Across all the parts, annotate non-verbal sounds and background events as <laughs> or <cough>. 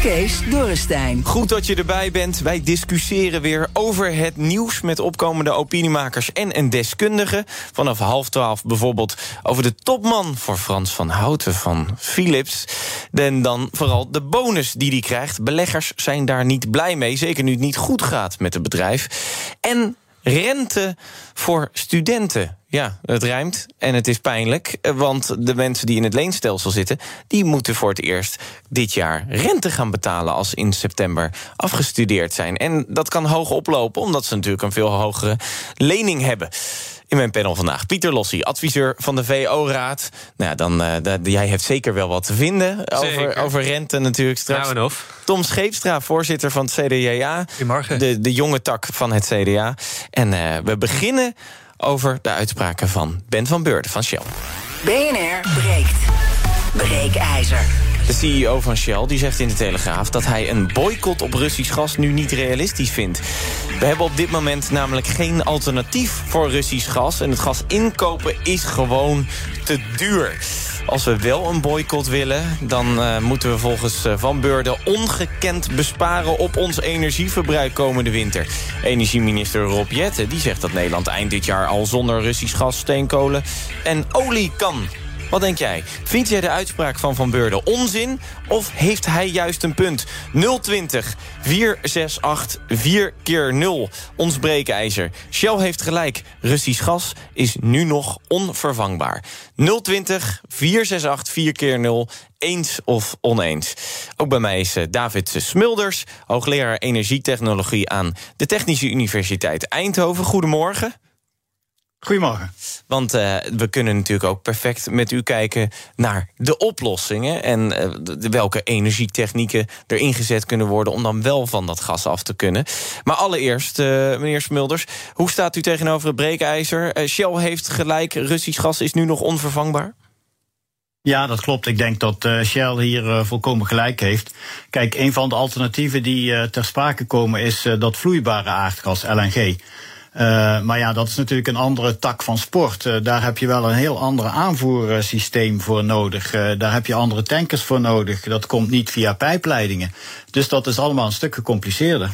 Kees Dorrestein. Goed dat je erbij bent. Wij discussiëren weer over het nieuws met opkomende opiniemakers en een deskundige. Vanaf half twaalf bijvoorbeeld over de topman voor Frans van Houten van Philips. En dan vooral de bonus die hij krijgt. Beleggers zijn daar niet blij mee, zeker nu het niet goed gaat met het bedrijf. En rente voor studenten. Ja, het rijmt en het is pijnlijk. Want de mensen die in het leenstelsel zitten... die moeten voor het eerst dit jaar rente gaan betalen... als in september afgestudeerd zijn. En dat kan hoog oplopen, omdat ze natuurlijk een veel hogere lening hebben. In mijn panel vandaag Pieter Lossie, adviseur van de VO-raad. Nou, dan, uh, jij hebt zeker wel wat te vinden over, over rente natuurlijk straks. Nou. Tom Scheepstra, voorzitter van het CDA. Goedemorgen. De, de jonge tak van het CDA. En uh, we beginnen over de uitspraken van Ben van Beurden van Shell. BNR breekt. Breekijzer. De CEO van Shell die zegt in de Telegraaf dat hij een boycott op Russisch gas nu niet realistisch vindt. We hebben op dit moment namelijk geen alternatief voor Russisch gas. En het gas inkopen is gewoon te duur. Als we wel een boycott willen, dan uh, moeten we volgens uh, Van Beurden ongekend besparen op ons energieverbruik komende winter. Energieminister Rob Jette die zegt dat Nederland eind dit jaar al zonder Russisch gas, steenkolen en olie kan. Wat denk jij? Vind jij de uitspraak van Van Beurden onzin? Of heeft hij juist een punt? 020 468 4 keer 0 Ons breekijzer. Shell heeft gelijk. Russisch gas is nu nog onvervangbaar. 020 468 4 keer 0 eens of oneens. Ook bij mij is David Smulders, hoogleraar energietechnologie aan de Technische Universiteit Eindhoven. Goedemorgen. Goedemorgen. Want uh, we kunnen natuurlijk ook perfect met u kijken naar de oplossingen... en uh, de, welke energietechnieken er ingezet kunnen worden... om dan wel van dat gas af te kunnen. Maar allereerst, uh, meneer Smulders, hoe staat u tegenover het breekijzer? Shell heeft gelijk, Russisch gas is nu nog onvervangbaar? Ja, dat klopt. Ik denk dat uh, Shell hier uh, volkomen gelijk heeft. Kijk, een van de alternatieven die uh, ter sprake komen is dat vloeibare aardgas, LNG. Uh, maar ja, dat is natuurlijk een andere tak van sport. Uh, daar heb je wel een heel ander aanvoersysteem voor nodig. Uh, daar heb je andere tankers voor nodig. Dat komt niet via pijpleidingen. Dus dat is allemaal een stuk gecompliceerder.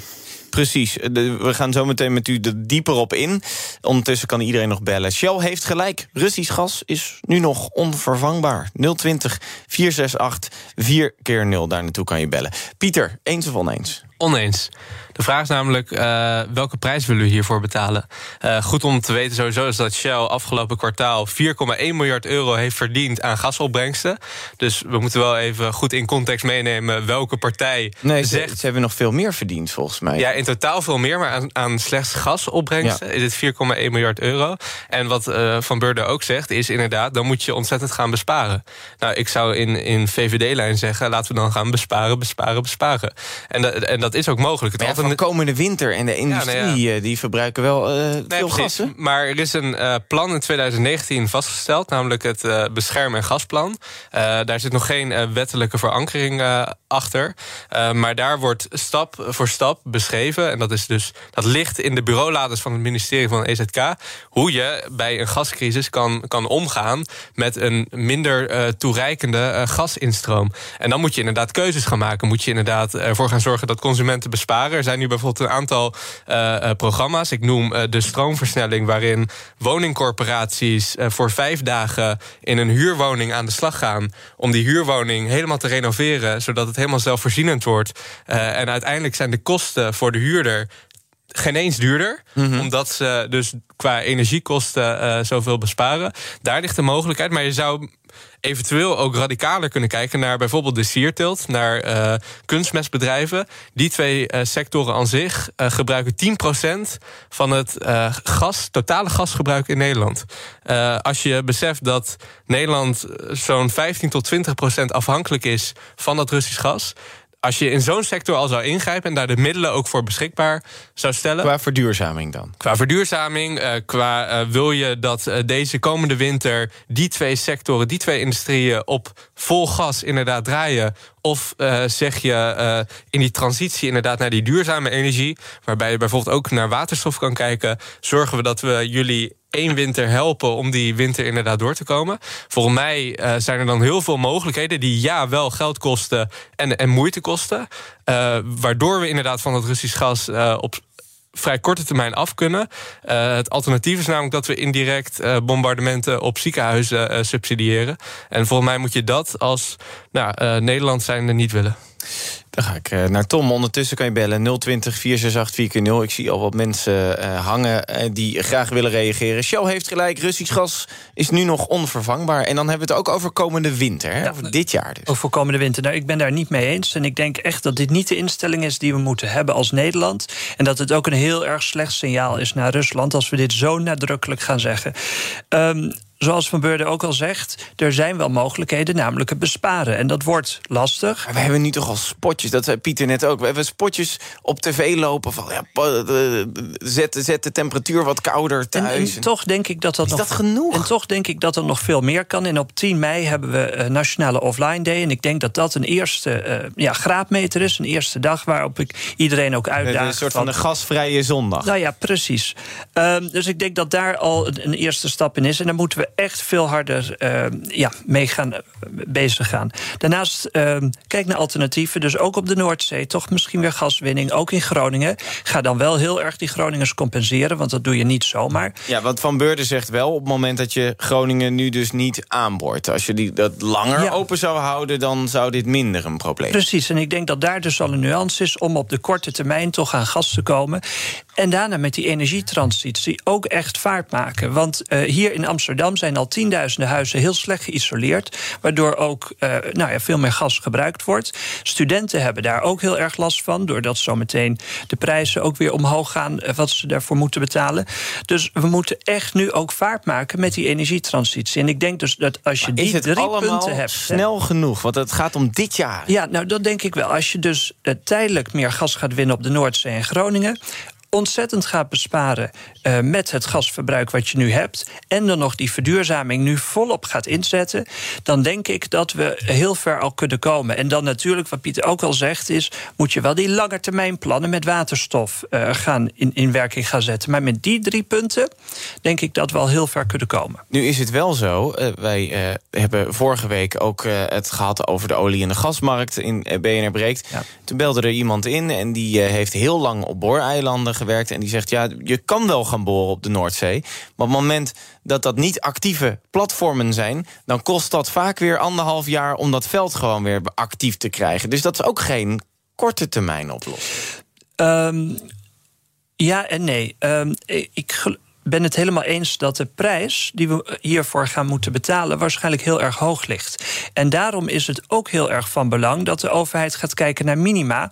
Precies. We gaan zo meteen met u er dieper op in. Ondertussen kan iedereen nog bellen. Shell heeft gelijk. Russisch gas is nu nog onvervangbaar. 020 468 4 keer 0. Daar naartoe kan je bellen. Pieter, eens of oneens? Oneens. De vraag is namelijk, uh, welke prijs willen u hiervoor betalen? Uh, goed om te weten sowieso is dat Shell afgelopen kwartaal 4,1 miljard euro heeft verdiend aan gasopbrengsten. Dus we moeten wel even goed in context meenemen welke partij nee, zegt... Ze, ze hebben nog veel meer verdiend volgens mij. Ja, in totaal veel meer, maar aan, aan slechts gasopbrengsten ja. is het 4,1 miljard euro. En wat uh, Van Beurden ook zegt, is inderdaad, dan moet je ontzettend gaan besparen. Nou, ik zou in, in VVD-lijn zeggen, laten we dan gaan besparen, besparen, besparen. En, dat, en dat is ook mogelijk. Het van komende winter en de industrie ja, nou ja. die verbruiken wel uh, nee, veel gas. Hè? Maar er is een uh, plan in 2019 vastgesteld, namelijk het uh, bescherm- en gasplan. daar zit nog geen wettelijke verankering achter. maar daar wordt stap voor stap beschreven, en dat, is dus, dat ligt in de bureauladers van het ministerie van EZK, hoe je bij een gascrisis kan, kan omgaan met een minder toereikende gasinstroom. En dan moet je inderdaad keuzes gaan maken. Moet je inderdaad ervoor gaan zorgen dat consumenten besparen. Er zijn nu bijvoorbeeld een aantal uh, programma's. Ik noem uh, de stroomversnelling, waarin woningcorporaties voor vijf dagen in een huurwoning aan de slag gaan. Om die huurwoning helemaal te renoveren, zodat het helemaal zelfvoorzienend wordt. en uiteindelijk zijn de kosten voor de huurder geen eens duurder. Mm -hmm. Omdat ze dus qua energiekosten uh, zoveel besparen. Daar ligt de mogelijkheid. Maar je zou eventueel ook radicaler kunnen kijken naar bijvoorbeeld de sierteelt, naar uh, kunstmestbedrijven. Die twee uh, sectoren aan zich uh, gebruiken 10% van het gas, totale gasgebruik in Nederland. als je beseft dat Nederland zo'n 15 tot 20% afhankelijk is van dat Russisch gas als je in zo'n sector al zou ingrijpen en daar de middelen ook voor beschikbaar zou stellen. Qua verduurzaming dan? Qua verduurzaming, uh, qua uh, wil je dat uh, deze komende winter die twee sectoren, die twee industrieën op vol gas inderdaad draaien? Of zeg je in die transitie inderdaad naar die duurzame energie, waarbij je bijvoorbeeld ook naar waterstof kan kijken, zorgen we dat we jullie één winter helpen om die winter inderdaad door te komen. Volgens mij uh, zijn er dan heel veel mogelijkheden die ja wel geld kosten en, en moeite kosten. Waardoor we inderdaad van het Russisch gas op vrij korte termijn af kunnen. Uh, het alternatief is namelijk dat we indirect uh, bombardementen op ziekenhuizen uh, subsidiëren. En volgens mij moet je dat als nou, Nederland zijnde niet willen. Dan ga ik uh, naar Tom. Ondertussen kan je bellen 020 468 4x0. Ik zie al wat mensen uh, hangen uh, die graag willen reageren. Shell heeft gelijk, Russisch gas is nu nog onvervangbaar. En dan hebben we het ook over komende winter, hè? Ja, over dit jaar dus. Over komende winter. Nou, ik ben daar niet mee eens. En ik denk echt dat dit niet de instelling is die we moeten hebben als Nederland. En dat het ook een heel erg slecht signaal is naar Rusland... als we dit zo nadrukkelijk gaan zeggen. Um, zoals Van Beurden ook al zegt, er zijn wel mogelijkheden, namelijk het besparen. En dat wordt lastig. Maar we hebben nu toch al spotjes, dat zei Pieter net ook. We hebben spotjes op tv lopen van ja, zet, zet de temperatuur wat kouder thuis. En, en toch denk ik dat dat Is nog. dat genoeg? En toch denk ik dat er nog veel meer kan. En op 10 mei hebben we uh, Nationale Offline Day. En ik denk dat dat een eerste uh, ja, graadmeter is. Een eerste dag waarop ik iedereen ook uitdaag. Een soort van, van de gasvrije zondag. Nou ja, precies. Um, dus ik denk dat daar al een, een eerste stap in is. En dan moeten we echt veel harder uh, ja, mee gaan uh, bezig gaan. Daarnaast uh, kijk naar alternatieven. Dus ook op de Noordzee, toch misschien weer gaswinning. Ook in Groningen. Ga dan wel heel erg die Groningers compenseren, want dat doe je niet zomaar. Ja, want Van Beurden zegt wel op het moment dat je Groningen nu dus niet aanboort. Als je die, dat langer ja. open zou houden, dan zou dit minder een probleem zijn. Precies, en ik denk dat daar dus al een nuance is om op de korte termijn toch aan gas te komen. En daarna met die energietransitie ook echt vaart maken. Want hier in Amsterdam zijn al tienduizenden huizen heel slecht geïsoleerd. Waardoor ook uh, nou ja, veel meer gas gebruikt wordt. Studenten hebben daar ook heel erg last van. Doordat zometeen de prijzen ook weer omhoog gaan. Wat ze daarvoor moeten betalen. Dus we moeten echt nu ook vaart maken met die energietransitie. En ik denk dus dat als je maar die drie punten hebt. Snel hè, genoeg, want het gaat om dit jaar. Ja, nou dat denk ik wel. Als je dus tijdelijk meer gas gaat winnen op de Noordzee en Groningen ontzettend gaat besparen uh, met het gasverbruik wat je nu hebt... en dan nog die verduurzaming nu volop gaat inzetten... dan denk ik dat we heel ver al kunnen komen. En dan natuurlijk, wat Pieter ook al zegt, is... moet je wel die langetermijnplannen met waterstof uh, gaan in, in werking gaan zetten. Maar met die drie punten denk ik dat we al heel ver kunnen komen. Nu is het wel zo, uh, wij hebben vorige week ook het gehad... over de olie- en de gasmarkt in BNR Breekt. Ja. Toen belde er iemand in en die heeft heel lang op booreilanden gewerkt... en die zegt, ja, je kan wel gaan op de Noordzee... maar op het moment dat dat niet actieve platformen zijn... dan kost dat vaak weer anderhalf jaar... om dat veld gewoon weer actief te krijgen. Dus dat is ook geen korte termijn oplossing. Um, ja en nee. Um, ik ben het helemaal eens dat de prijs die we hiervoor gaan moeten betalen waarschijnlijk heel erg hoog ligt. En daarom is het ook heel erg van belang dat de overheid gaat kijken naar minima.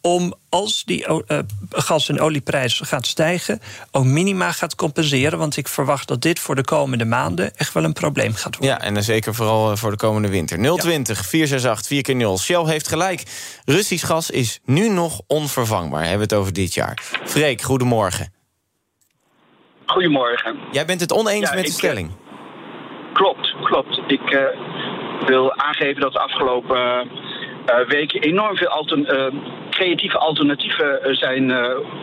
Om als die uh, gas- en olieprijs gaat stijgen, ook minima gaat compenseren. Want ik verwacht dat dit voor de komende maanden echt wel een probleem gaat worden. Ja, en dan zeker vooral voor de komende winter. 020 ja. 468 4x0. Shell heeft gelijk. Russisch gas is nu nog onvervangbaar. Hebben we het over dit jaar. Freek, goedemorgen. Goedemorgen. Jij bent het oneens ja, met de ik, stelling. Klopt, klopt. Ik uh, wil aangeven dat de afgelopen uh, weken enorm veel altern creatieve alternatieven zijn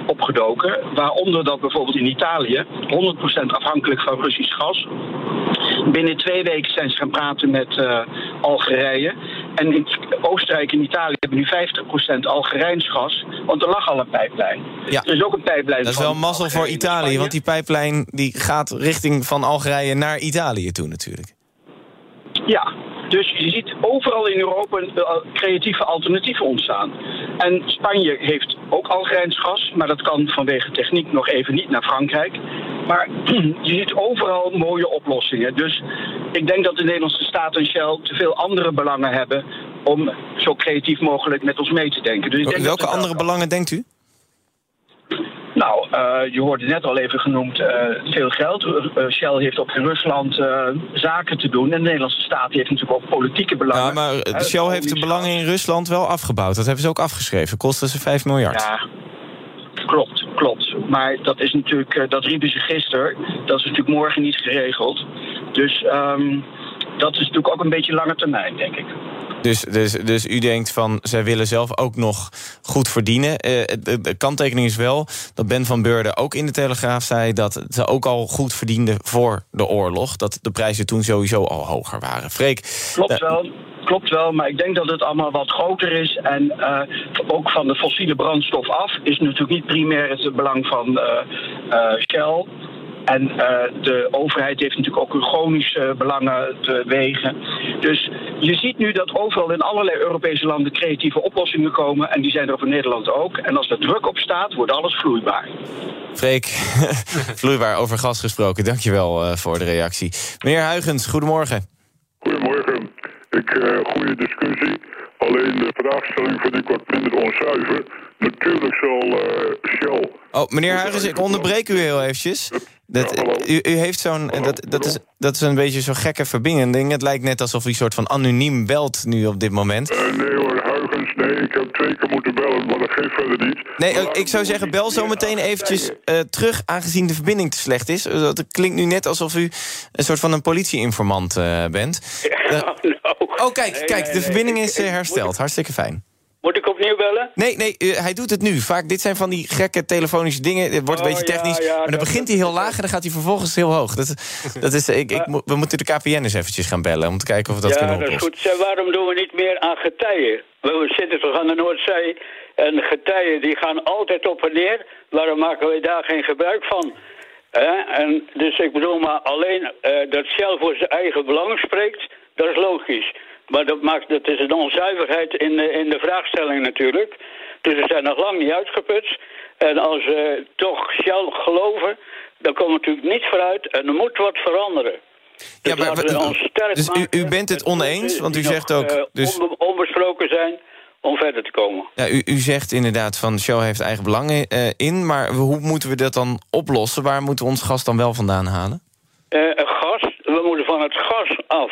opgedoken. Waaronder dat bijvoorbeeld in Italië 100% afhankelijk van Russisch gas. Binnen twee weken zijn ze gaan praten met Algerije. En in Oostenrijk en Italië hebben nu 50% Algerijns gas, want er lag al een pijplijn. Ja. Er is ook een pijplijn. Dat is wel mazzel voor Italië, want die pijplijn die gaat richting van Algerije naar Italië toe natuurlijk. Ja, dus je ziet overal in Europa creatieve alternatieven ontstaan. En Spanje heeft ook Algerijns gas, maar dat kan vanwege techniek nog even niet naar Frankrijk. Maar <clears throat> je ziet overal mooie oplossingen. Dus ik denk dat de Nederlandse staat en Shell te veel andere belangen hebben om zo creatief mogelijk met ons mee te denken. Dus ik denk Welke andere belangen denkt u? Nou, uh, je hoorde net al even genoemd uh, veel geld. Uh, Shell heeft ook in Rusland zaken te doen. En de Nederlandse staat heeft natuurlijk ook politieke belangen. Ja, maar Shell heeft de belangen in Rusland wel afgebouwd. Dat hebben ze ook afgeschreven. Kosten ze 5 miljard. Ja, klopt, klopt. Maar dat is natuurlijk, dat riepen ze gisteren. Dat is natuurlijk morgen niet geregeld. Dus um, dat is natuurlijk ook een beetje lange termijn, denk ik. Dus, dus, dus u denkt van, zij willen zelf ook nog goed verdienen. Uh, de kanttekening is wel dat Ben van Beurden ook in de Telegraaf zei... dat ze ook al goed verdienden voor de oorlog. Dat de prijzen toen sowieso al hoger waren. Freek... Klopt wel. Klopt wel, maar ik denk dat het allemaal wat groter is. En uh, ook van de fossiele brandstof af is natuurlijk niet primair het belang van uh, Shell. En uh, de overheid heeft natuurlijk ook chronische belangen te wegen. Dus je ziet nu dat overal in allerlei Europese landen creatieve oplossingen komen. En die zijn er voor Nederland ook. En als er druk op staat, wordt alles vloeibaar. Freek, <laughs> vloeibaar over gas gesproken. Dankjewel uh, voor de reactie. Meneer Huigens, goedemorgen. Goedemorgen. Ik, uh, goede discussie. Alleen de vraagstelling vind ik wat minder onzuiver. Natuurlijk zal uh, Shell... Oh, meneer Huigens, ik onderbreek u heel eventjes. Dat, u, u, heeft zo'n. Dat, dat, is, dat is een beetje zo'n gekke verbinding. Het lijkt net alsof u een soort van anoniem belt nu op dit moment. Uh, nee hoor, Huigens, nee, ik heb twee keer moeten bellen, maar dat geeft verder niet. Nee, maar, ik zou zeggen, bel zo meteen eventjes uh, terug, aangezien de verbinding te slecht is. Het klinkt nu net alsof u een soort van een politieinformant uh, bent. <laughs> Ja, oh, kijk, kijk, de verbinding is hersteld. Hartstikke fijn. Moet ik opnieuw bellen? Nee, nee, uh, hij doet het nu. Vaak, dit zijn van die gekke telefonische dingen. Het wordt oh, een beetje technisch. Ja, ja, maar dan begint hij heel laag en dan gaat hij vervolgens heel hoog. Dat, dat is, ik, ik, we moeten de KPN eens eventjes gaan bellen... om te kijken of we dat ja, kunnen oplossen. Ja, dat is goed. waarom doen we niet meer aan getijen? We zitten toch aan de Noordzee... en getijen die gaan altijd op en neer. Waarom maken wij daar geen gebruik van? Eh? En dus ik bedoel maar alleen uh, dat Shell voor zijn eigen belang spreekt... dat is logisch. Maar dat, maakt, dat is een onzuiverheid in de, in de vraagstelling natuurlijk. Dus ze zijn nog lang niet uitgeput. En als we toch Shell geloven, dan komt natuurlijk niet vooruit. En er moet wat veranderen. Dus ja, maar, dus u, u, bent het oneens, want u zegt ook... Uh, dus... onbesproken zijn om verder te komen. Ja, u, u zegt inderdaad van Shell heeft eigen belangen uh, in... maar hoe moeten we dat dan oplossen? Waar moeten we ons gas dan wel vandaan halen? Uh, gas, we moeten van het gas af.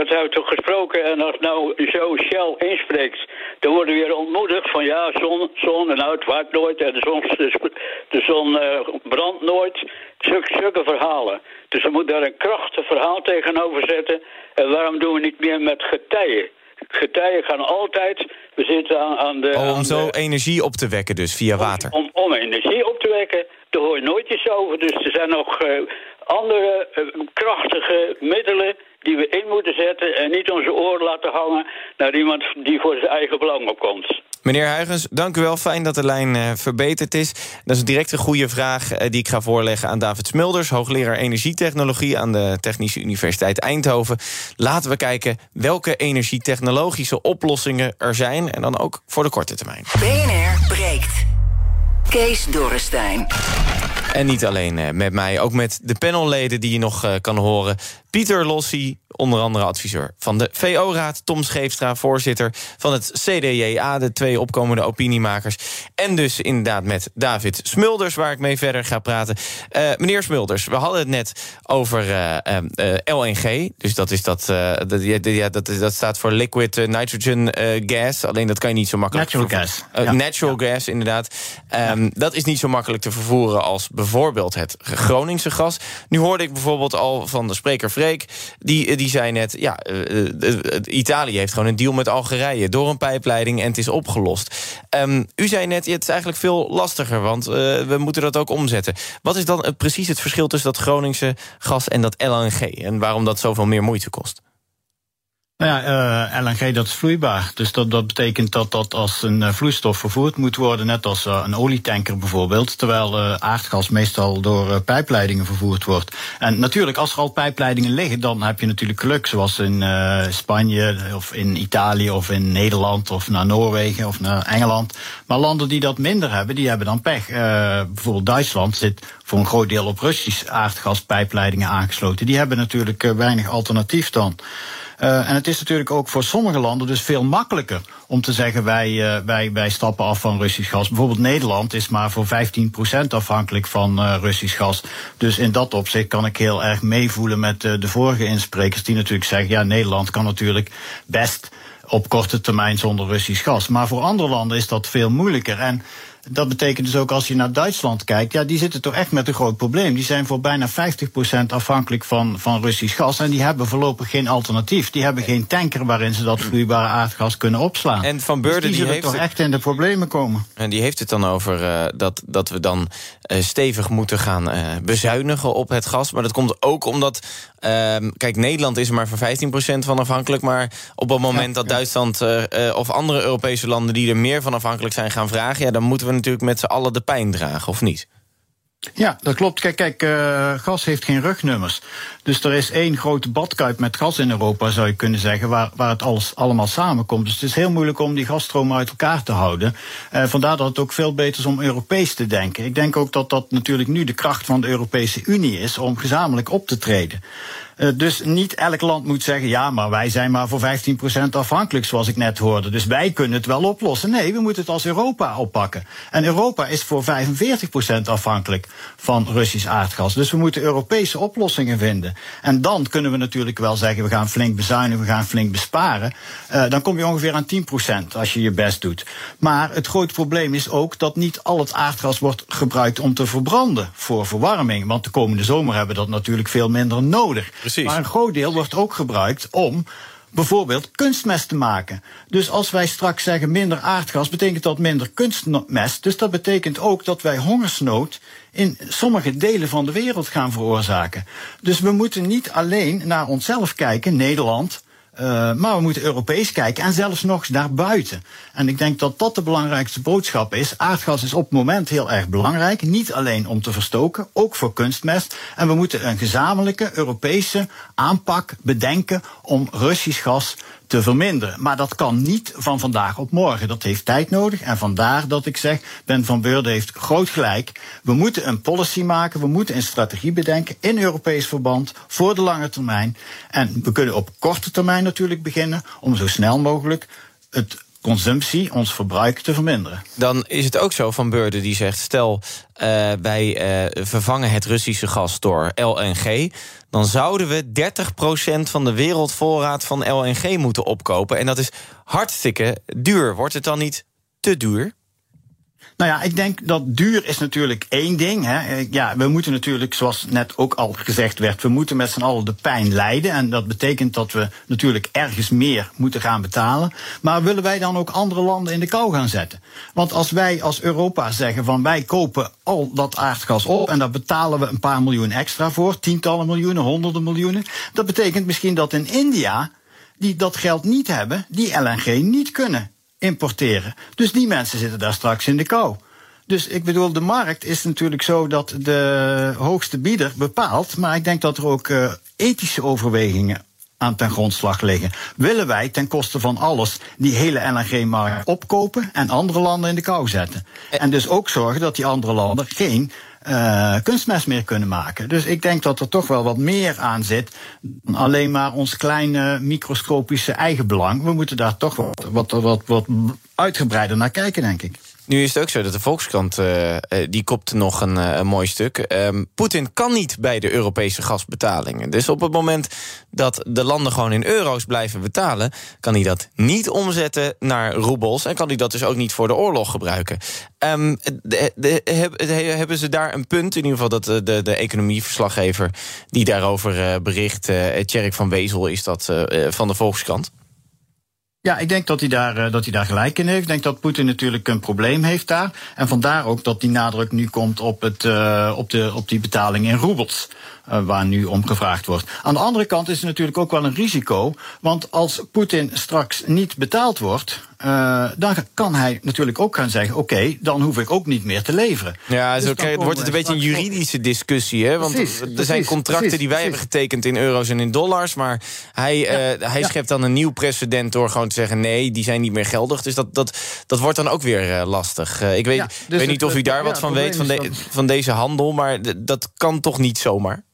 Dat hebben we toch gesproken. En als nou zo Shell inspreekt, dan worden we weer ontmoedigd van ja, zon, zon en nou, het waait nooit en de zon, de, zon uh, brandt nooit. Zulke, zulke verhalen. Dus we moeten daar een krachtig verhaal tegenover zetten. En waarom doen we niet meer met getijen? Getijen gaan altijd, we zitten aan, aan de... Oh, om zo de, energie op te wekken dus, via water? Om, om, om energie op te wekken, daar hoor je nooit iets over. Dus er zijn nog uh, andere uh, krachtige middelen die we in moeten zetten... en niet onze oor laten hangen naar iemand die voor zijn eigen belang opkomt. Meneer Huygens, dank u wel. Fijn dat de lijn uh, verbeterd is. Dat is direct een goede vraag uh, die ik ga voorleggen aan David Smulders... hoogleraar energietechnologie aan de Technische Universiteit Eindhoven. Laten we kijken welke energietechnologische oplossingen er zijn... en dan ook voor de korte termijn. BNR breekt. Kees Dorrestein. En niet alleen uh, met mij, ook met de panelleden die je nog kan horen. Pieter Lossi, onder andere adviseur van de VO-raad. Tom Scheefstra, voorzitter van het CDJA, de twee opkomende opiniemakers. En dus inderdaad met David Smulders, waar ik mee verder ga praten. Uh, meneer Smulders, we hadden het net over LNG. Dus dat, is dat, dat, ja, dat, dat staat voor liquid nitrogen gas. Alleen dat kan je niet zo makkelijk... Natural gas. Ja. Natural ja. gas, inderdaad. Um, ja. Dat is niet zo makkelijk te vervoeren als bijvoorbeeld het Groningse gas. Nu hoorde ik bijvoorbeeld al van de spreker Die, die zei net, ja, uh, uh, Italië heeft gewoon een deal met Algerije... door een pijpleiding en het is opgelost. Um, u zei net, het is eigenlijk veel lastiger... want we moeten dat ook omzetten. Wat is dan precies het verschil tussen dat Groningse gas en dat LNG... en waarom dat zoveel meer moeite kost? Nou ja, uh, LNG dat is vloeibaar. Dus dat, dat betekent dat dat als een uh, vloeistof vervoerd moet worden, net als uh, een olietanker bijvoorbeeld. Terwijl aardgas meestal door pijpleidingen vervoerd wordt. En natuurlijk, als er al pijpleidingen liggen, dan heb je natuurlijk geluk. Zoals in Spanje of in Italië of in Nederland of naar Noorwegen of naar Engeland. Maar landen die dat minder hebben, die hebben dan pech. bijvoorbeeld Duitsland zit voor een groot deel op Russisch aardgaspijpleidingen aangesloten. Die hebben natuurlijk weinig alternatief dan. Uh, en het is natuurlijk ook voor sommige landen dus veel makkelijker om te zeggen wij, uh, wij, wij stappen af van Russisch gas. Bijvoorbeeld Nederland is maar voor 15% afhankelijk van uh, Russisch gas. Dus in dat opzicht kan ik heel erg meevoelen met de vorige insprekers die natuurlijk zeggen ja Nederland kan natuurlijk best op korte termijn zonder Russisch gas. Maar voor andere landen is dat veel moeilijker. En dat betekent dus ook als je naar Duitsland kijkt, ja, die zitten toch echt met een groot probleem. Die zijn voor bijna 50% afhankelijk van, van Russisch gas. En die hebben voorlopig geen alternatief. Die hebben geen tanker waarin ze dat vloeibare aardgas kunnen opslaan. En Van Beurden dus die, die heeft toch het- echt in de problemen komen. En die heeft het dan over uh, dat, dat we dan uh, stevig moeten gaan uh, bezuinigen op het gas. Maar dat komt ook omdat. Uh, kijk, Nederland is er maar voor 15% van afhankelijk. Maar op het moment ja, dat ja. Duitsland uh, of andere Europese landen die er meer van afhankelijk zijn gaan vragen. Ja, dan moeten we natuurlijk met z'n allen de pijn dragen, of niet? Ja, dat klopt. Kijk, kijk uh, gas heeft geen rugnummers. Dus er is één grote badkuip met gas in Europa, zou je kunnen zeggen, waar, waar het alles allemaal samenkomt. Dus het is heel moeilijk om die gasstromen uit elkaar te houden. Uh, vandaar dat het ook veel beter is om Europees te denken. Ik denk ook dat dat natuurlijk nu de kracht van de Europese Unie is om gezamenlijk op te treden. Uh, dus niet elk land moet zeggen, ja, maar wij zijn maar voor 15% afhankelijk, zoals ik net hoorde. Dus wij kunnen het wel oplossen. Nee, we moeten het als Europa oppakken. En Europa is voor 45% afhankelijk van Russisch aardgas. Dus we moeten Europese oplossingen vinden. En dan kunnen we natuurlijk wel zeggen, we gaan flink bezuinigen, we gaan flink besparen. Uh, dan kom je ongeveer aan 10% als je je best doet. Maar het grote probleem is ook dat niet al het aardgas wordt gebruikt om te verbranden voor verwarming. Want de komende zomer hebben we dat natuurlijk veel minder nodig. Maar een groot deel wordt ook gebruikt om bijvoorbeeld kunstmest te maken. Dus als wij straks zeggen minder aardgas, betekent dat minder kunstmest. Dus dat betekent ook dat wij hongersnood in sommige delen van de wereld gaan veroorzaken. Dus we moeten niet alleen naar onszelf kijken, Nederland. Uh, maar we moeten Europees kijken en zelfs nog daarbuiten. En ik denk dat dat de belangrijkste boodschap is. Aardgas is op het moment heel erg belangrijk. Niet alleen om te verstoken, ook voor kunstmest. En we moeten een gezamenlijke Europese aanpak bedenken om Russisch gas te verminderen. Maar dat kan niet van vandaag op morgen. Dat heeft tijd nodig. En vandaar dat ik zeg, Ben van Beurden heeft groot gelijk. We moeten een policy maken, we moeten een strategie bedenken in Europees verband voor de lange termijn. En we kunnen op korte termijn natuurlijk beginnen om zo snel mogelijk het consumptie, ons verbruik te verminderen. Dan is het ook zo van Beurden die zegt... stel, uh, wij uh, vervangen het Russische gas door LNG... dan zouden we 30% van de wereldvoorraad van LNG moeten opkopen. En dat is hartstikke duur. Wordt het dan niet te duur? Nou ja, ik denk dat duur is natuurlijk één ding. Hè. Ja, we moeten natuurlijk, zoals net ook al gezegd werd, we moeten met z'n allen de pijn lijden. En dat betekent dat we natuurlijk ergens meer moeten gaan betalen. Maar willen wij dan ook andere landen in de kou gaan zetten? Want als wij als Europa zeggen van wij kopen al dat aardgas op en daar betalen we een paar miljoen extra voor, tientallen miljoenen, honderden miljoenen. Dat betekent misschien dat in India, die dat geld niet hebben, die LNG niet kunnen importeren. Dus die mensen zitten daar straks in de kou. Dus ik bedoel, de markt is natuurlijk zo dat de hoogste bieder bepaalt. Maar ik denk dat er ook uh, ethische overwegingen aan ten grondslag liggen. Willen wij ten koste van alles die hele LNG-markt opkopen en andere landen in de kou zetten? En dus ook zorgen dat die andere landen geen uh, kunstmest meer kunnen maken. Dus ik denk dat er toch wel wat meer aan zit dan alleen maar ons kleine microscopische eigen belang. We moeten daar toch wat, wat, wat, wat uitgebreider naar kijken, denk ik. Nu is het ook zo dat de Volkskrant, uh, die kopt nog een, een mooi stuk. Um, Poetin kan niet bij de Europese gasbetalingen. Dus op het moment dat de landen gewoon in euro's blijven betalen... kan hij dat niet omzetten naar roebels... en kan hij dat dus ook niet voor de oorlog gebruiken. Um, de, de, heb, hebben ze daar een punt, in ieder geval dat de, de, economieverslaggever... die daarover bericht, uh, van Wezel is dat van de Volkskrant... Ja, ik denk dat hij, daar, uh, dat hij daar gelijk in heeft. Ik denk dat Poetin natuurlijk een probleem heeft daar. En vandaar ook dat die nadruk nu komt op, het, uh, op, de, op die betaling in roebels. Uh, waar nu om gevraagd wordt. Aan de andere kant is er natuurlijk ook wel een risico. Want als Poetin straks niet betaald wordt. Uh, dan kan hij natuurlijk ook gaan zeggen: oké, okay, dan hoef ik ook niet meer te leveren. Ja, dus zo okay, wordt het een beetje een juridische discussie. Hè? Want precies, er zijn precies, contracten precies, die wij hebben getekend in euro's en in dollars. Maar hij, ja, uh, hij ja. schept dan een nieuw precedent door gewoon te zeggen: nee, die zijn niet meer geldig. Dus dat, dat, dat wordt dan ook weer uh, lastig. ik weet, ja, dus weet niet of u daar wat van weet, van, de, van deze handel. Maar dat kan toch niet zomaar?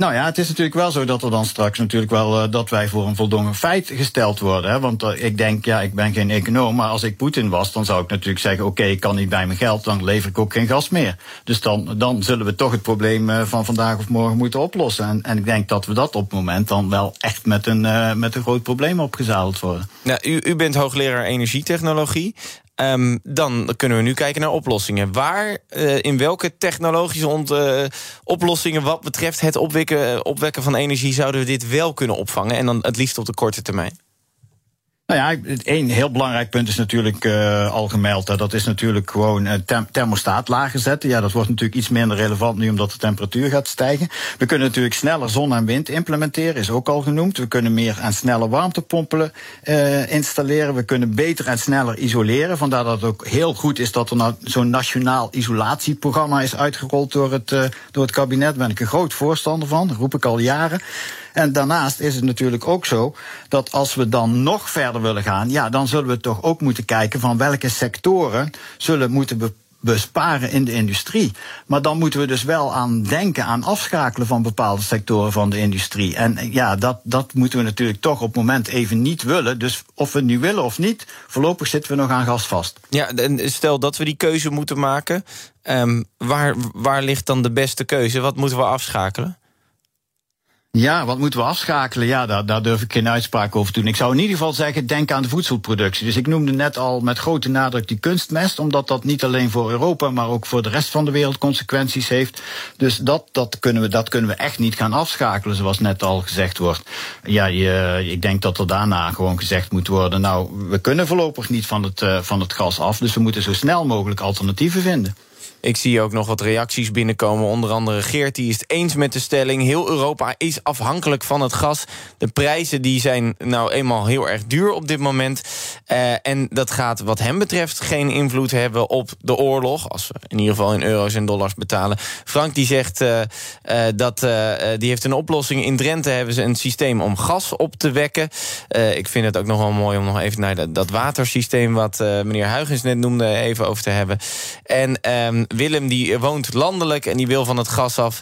Nou ja, het is natuurlijk wel zo dat er dan straks natuurlijk wel uh, dat wij voor een voldongen feit gesteld worden. Hè? Want uh, ik denk, ja, ik ben geen econoom, maar als ik Poetin was, dan zou ik natuurlijk zeggen: oké, ik kan niet bij mijn geld, dan lever ik ook geen gas meer. Dus dan, dan zullen we toch het probleem uh, van vandaag of morgen moeten oplossen. En, en ik denk dat we dat op het moment dan wel echt met een, met een groot probleem opgezadeld worden. Nou, u, u bent hoogleraar energietechnologie. Um, dan kunnen we nu kijken naar oplossingen. Waar, uh, in welke technologische ont, uh, oplossingen wat betreft het opwekken, opwekken van energie zouden we dit wel kunnen opvangen? En dan het liefst op de korte termijn? Nou ja, één heel belangrijk punt is natuurlijk uh, al gemeld. Hè. Dat is natuurlijk gewoon uh, thermostaat lager zetten. Ja, dat wordt natuurlijk iets minder relevant nu omdat de temperatuur gaat stijgen. We kunnen natuurlijk sneller zon en wind implementeren, is ook al genoemd. We kunnen meer en sneller warmtepompen uh, installeren. We kunnen beter en sneller isoleren. Vandaar dat het ook heel goed is dat er nou zo'n nationaal isolatieprogramma is uitgerold door het, door het kabinet. Daar ben ik een groot voorstander van, roep ik al jaren. En daarnaast is het natuurlijk ook zo dat als we dan nog verder willen gaan, ja, dan zullen we toch ook moeten kijken van welke sectoren zullen moeten besparen in de industrie. Maar dan moeten we dus wel aan denken aan afschakelen van bepaalde sectoren van de industrie. En ja, dat, dat moeten we natuurlijk toch op het moment even niet willen. Dus of we nu willen of niet, voorlopig zitten we nog aan gas vast. Ja, stel dat we die keuze moeten maken. Um, waar, waar ligt dan de beste keuze? Wat moeten we afschakelen? Ja, wat moeten we afschakelen? Ja, daar, daar durf ik geen uitspraak over te doen. Ik zou in ieder geval zeggen, denk aan de voedselproductie. Dus ik noemde net al met grote nadruk die kunstmest, omdat dat niet alleen voor Europa, maar ook voor de rest van de wereld consequenties heeft. Dus dat, dat, kunnen, we, dat kunnen we echt niet gaan afschakelen, zoals net al gezegd wordt. Ja, je, ik denk dat er daarna gewoon gezegd moet worden, nou, we kunnen voorlopig niet van het, uh, van het gas af, dus we moeten zo snel mogelijk alternatieven vinden. Ik zie ook nog wat reacties binnenkomen. Onder andere Geert, die is het eens met de stelling. Heel Europa is afhankelijk van het gas. De prijzen die zijn nou eenmaal heel erg duur op dit moment. Uh, en dat gaat wat hem betreft geen invloed hebben op de oorlog. Als we in ieder geval in euro's en dollars betalen. Frank die zegt uh, uh, dat die heeft een oplossing. In Drenthe hebben ze een systeem om gas op te wekken. ik vind het ook nog wel mooi om nog even naar dat, watersysteem... wat meneer Huygens net noemde, even over te hebben. En... Um, Willem die woont landelijk en die wil van het gas af.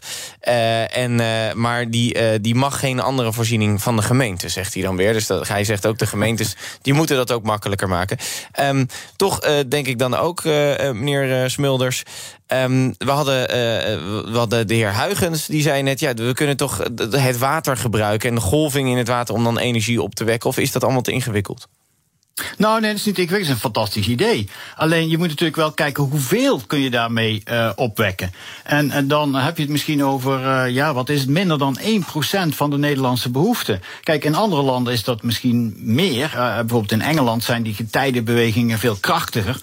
Uh, en, uh, maar die, uh, die mag geen andere voorziening van de gemeente, zegt hij dan weer. Dus dat, hij zegt ook de gemeentes die moeten dat ook makkelijker maken. Um, toch denk ik dan ook, meneer Smulders... Um, we, hadden, hadden de heer Huygens, die zei net... ja, we kunnen toch het water gebruiken en de golving in het water... om dan energie op te wekken, of is dat allemaal te ingewikkeld? Nou, nee, dat is niet ingewikkeld. Het is een fantastisch idee. Alleen je moet natuurlijk wel kijken hoeveel kun je daarmee uh, opwekken. En, dan heb je het misschien over, uh, ja, wat is het, minder dan 1% van de Nederlandse behoeften. Kijk, in andere landen is dat misschien meer. Uh, bijvoorbeeld in Engeland zijn die getijdenbewegingen veel krachtiger.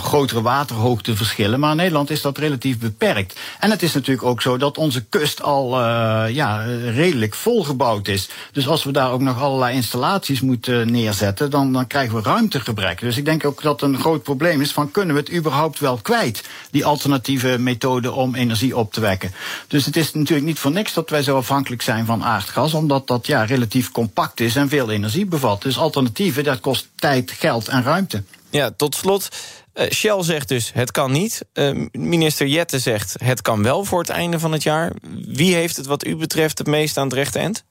grotere waterhoogteverschillen. Maar in Nederland is dat relatief beperkt. En het is natuurlijk ook zo dat onze kust al ja, redelijk volgebouwd is. Dus als we daar ook nog allerlei installaties moeten neerzetten, dan, dan krijgen krijgen we ruimtegebrek. Dus ik denk ook dat een groot probleem is van kunnen we het überhaupt wel kwijt, die alternatieve methode om energie op te wekken. Dus het is natuurlijk niet voor niks dat wij zo afhankelijk zijn van aardgas, omdat dat ja, relatief compact is en veel energie bevat. Dus alternatieven, dat kost tijd, geld en ruimte. Ja, tot slot. Uh, Shell zegt dus het kan niet. Uh, minister Jette zegt het kan wel voor het einde van het jaar. Wie heeft het wat u betreft het meest aan het rechte eind?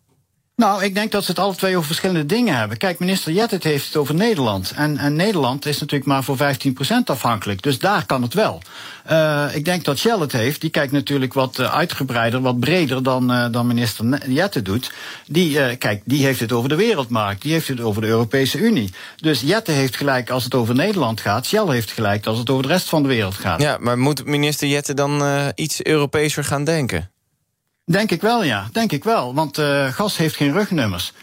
Nou, ik denk dat ze het alle twee over verschillende dingen hebben. Kijk, minister Jettet heeft het over Nederland. En, en Nederland is natuurlijk maar voor 15% afhankelijk. Dus daar kan het wel. Uh, ik denk dat Shell het heeft. Die kijkt natuurlijk wat uh, uitgebreider, wat breder dan, uh, dan minister Jette doet. Die, kijk, die heeft het over de wereldmarkt. Die heeft het over de Europese Unie. Dus Jette heeft gelijk als het over Nederland gaat. Shell heeft gelijk als het over de rest van de wereld gaat. Ja, maar moet minister Jette dan iets Europeeser gaan denken? Denk ik wel, ja. Denk ik wel. Want uh, gas heeft geen rugnummers.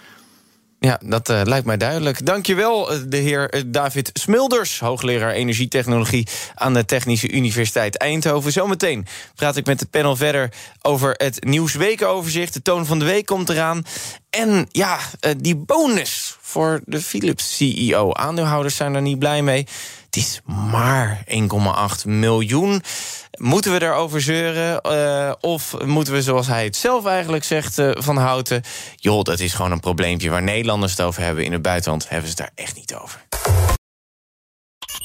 Ja, dat uh, lijkt mij duidelijk. Dankjewel, eh, de heer David Smulders, hoogleraar energietechnologie aan de Technische Universiteit Eindhoven. Zometeen praat ik met het panel verder over het nieuwswekenoverzicht. De toon van de week komt eraan. En ja, die bonus voor de Philips CEO. Aandeelhouders zijn er niet blij mee. Het is maar 1,8 miljoen. Moeten we daarover zeuren? Uh, of moeten we, zoals hij het zelf eigenlijk zegt, uh, van houten... joh, dat is gewoon een probleempje waar Nederlanders het over hebben. In het buitenland hebben ze het daar echt niet over.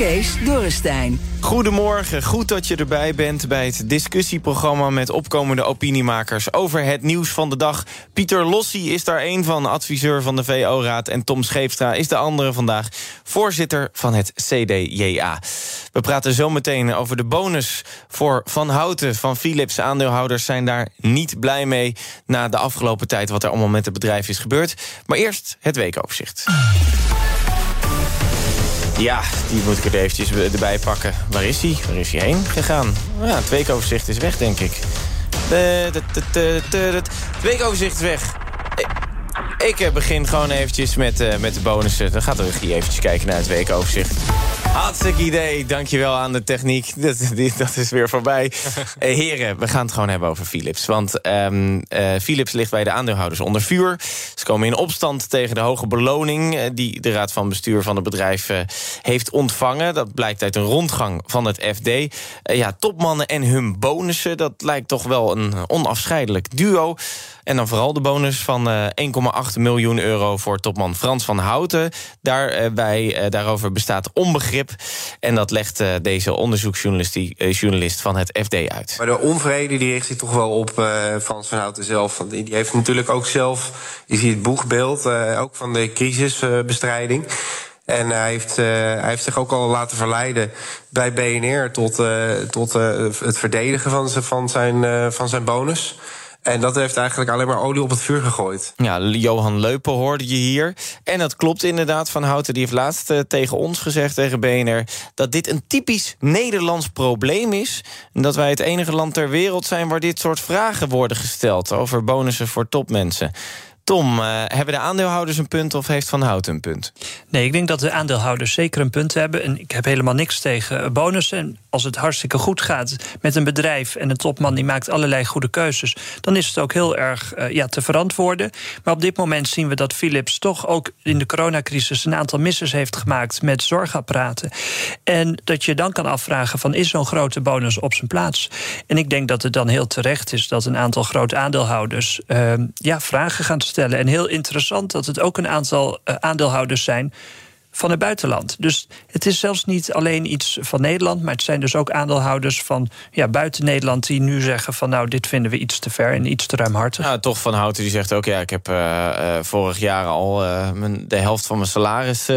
Kees Dorrestein. Goedemorgen, goed dat je erbij bent bij het discussieprogramma met opkomende opiniemakers over het nieuws van de dag. Pieter Lossi is daar een van, adviseur van de VO-raad. En Tom Scheepstra is de andere vandaag, voorzitter van het CDJA. We praten zo meteen over de bonus voor Van Houten van Philips. Aandeelhouders zijn daar niet blij mee na de afgelopen tijd wat er allemaal met het bedrijf is gebeurd. Maar eerst het weekoverzicht. Ja, die moet ik er eventjes erbij pakken. Waar is hij? Waar is hij heen gegaan? Ja, het weekoverzicht is weg, denk ik. Het weekoverzicht is weg. Ik begin gewoon eventjes met, uh, met de bonussen. Dan gaat de regie eventjes kijken naar het weekoverzicht. Hartstikke idee. Dankjewel aan de techniek. <laughs> Dat, dat is weer voorbij. uh, <laughs> heren, we gaan het gewoon hebben over Philips. Want um, uh, Philips ligt bij de aandeelhouders onder vuur. Ze komen in opstand tegen de hoge beloning... die de raad van bestuur van het bedrijf heeft ontvangen. Dat blijkt uit een rondgang van het FD. ja, topmannen en hun bonussen... dat lijkt toch wel een onafscheidelijk duo... En dan vooral de bonus van uh, 1,8 miljoen euro voor topman Frans van Houten. Daarbij, uh, daarover bestaat onbegrip. En dat legt deze onderzoeksjournalist journalist van het FD uit. Maar de onvrede die richt zich toch wel op Frans van Houten zelf. Want die heeft natuurlijk ook zelf, je ziet het boegbeeld, ook van de crisisbestrijding. En hij heeft, hij heeft zich ook al laten verleiden bij BNR tot, tot het verdedigen van, van, zijn, van zijn bonus. En dat heeft eigenlijk alleen maar olie op het vuur gegooid. Ja, Johan Leupen hoorde je hier. En dat klopt inderdaad. Van Houten die heeft laatst uh, tegen ons gezegd, tegen BNR... dat dit een typisch Nederlands probleem is. En dat wij het enige land ter wereld zijn... waar dit soort vragen worden gesteld over bonussen voor topmensen. Tom, uh, hebben de aandeelhouders een punt of heeft Van Houten een punt? Nee, ik denk dat de aandeelhouders zeker een punt hebben. En ik heb helemaal niks tegen bonussen. En als het hartstikke goed gaat met een bedrijf en een topman die maakt allerlei goede keuzes, dan is het ook heel erg uh, ja, te verantwoorden. Maar op dit moment zien we dat Philips toch ook in de coronacrisis een aantal missers heeft gemaakt met zorgapparaten. En dat je dan kan afvragen: van is zo'n grote bonus op zijn plaats? En ik denk dat het dan heel terecht is dat een aantal grote aandeelhouders uh, ja, vragen gaan stellen. En heel interessant dat het ook een aantal uh, aandeelhouders zijn van het buitenland. Dus het is zelfs niet alleen iets van Nederland, maar het zijn dus ook aandeelhouders van ja, buiten Nederland die nu zeggen van nou dit vinden we iets te ver en iets te ruimhartig. Ja, toch van Houten die zegt ook ja ik heb uh, uh, vorig jaar al uh, mijn, de helft van mijn salaris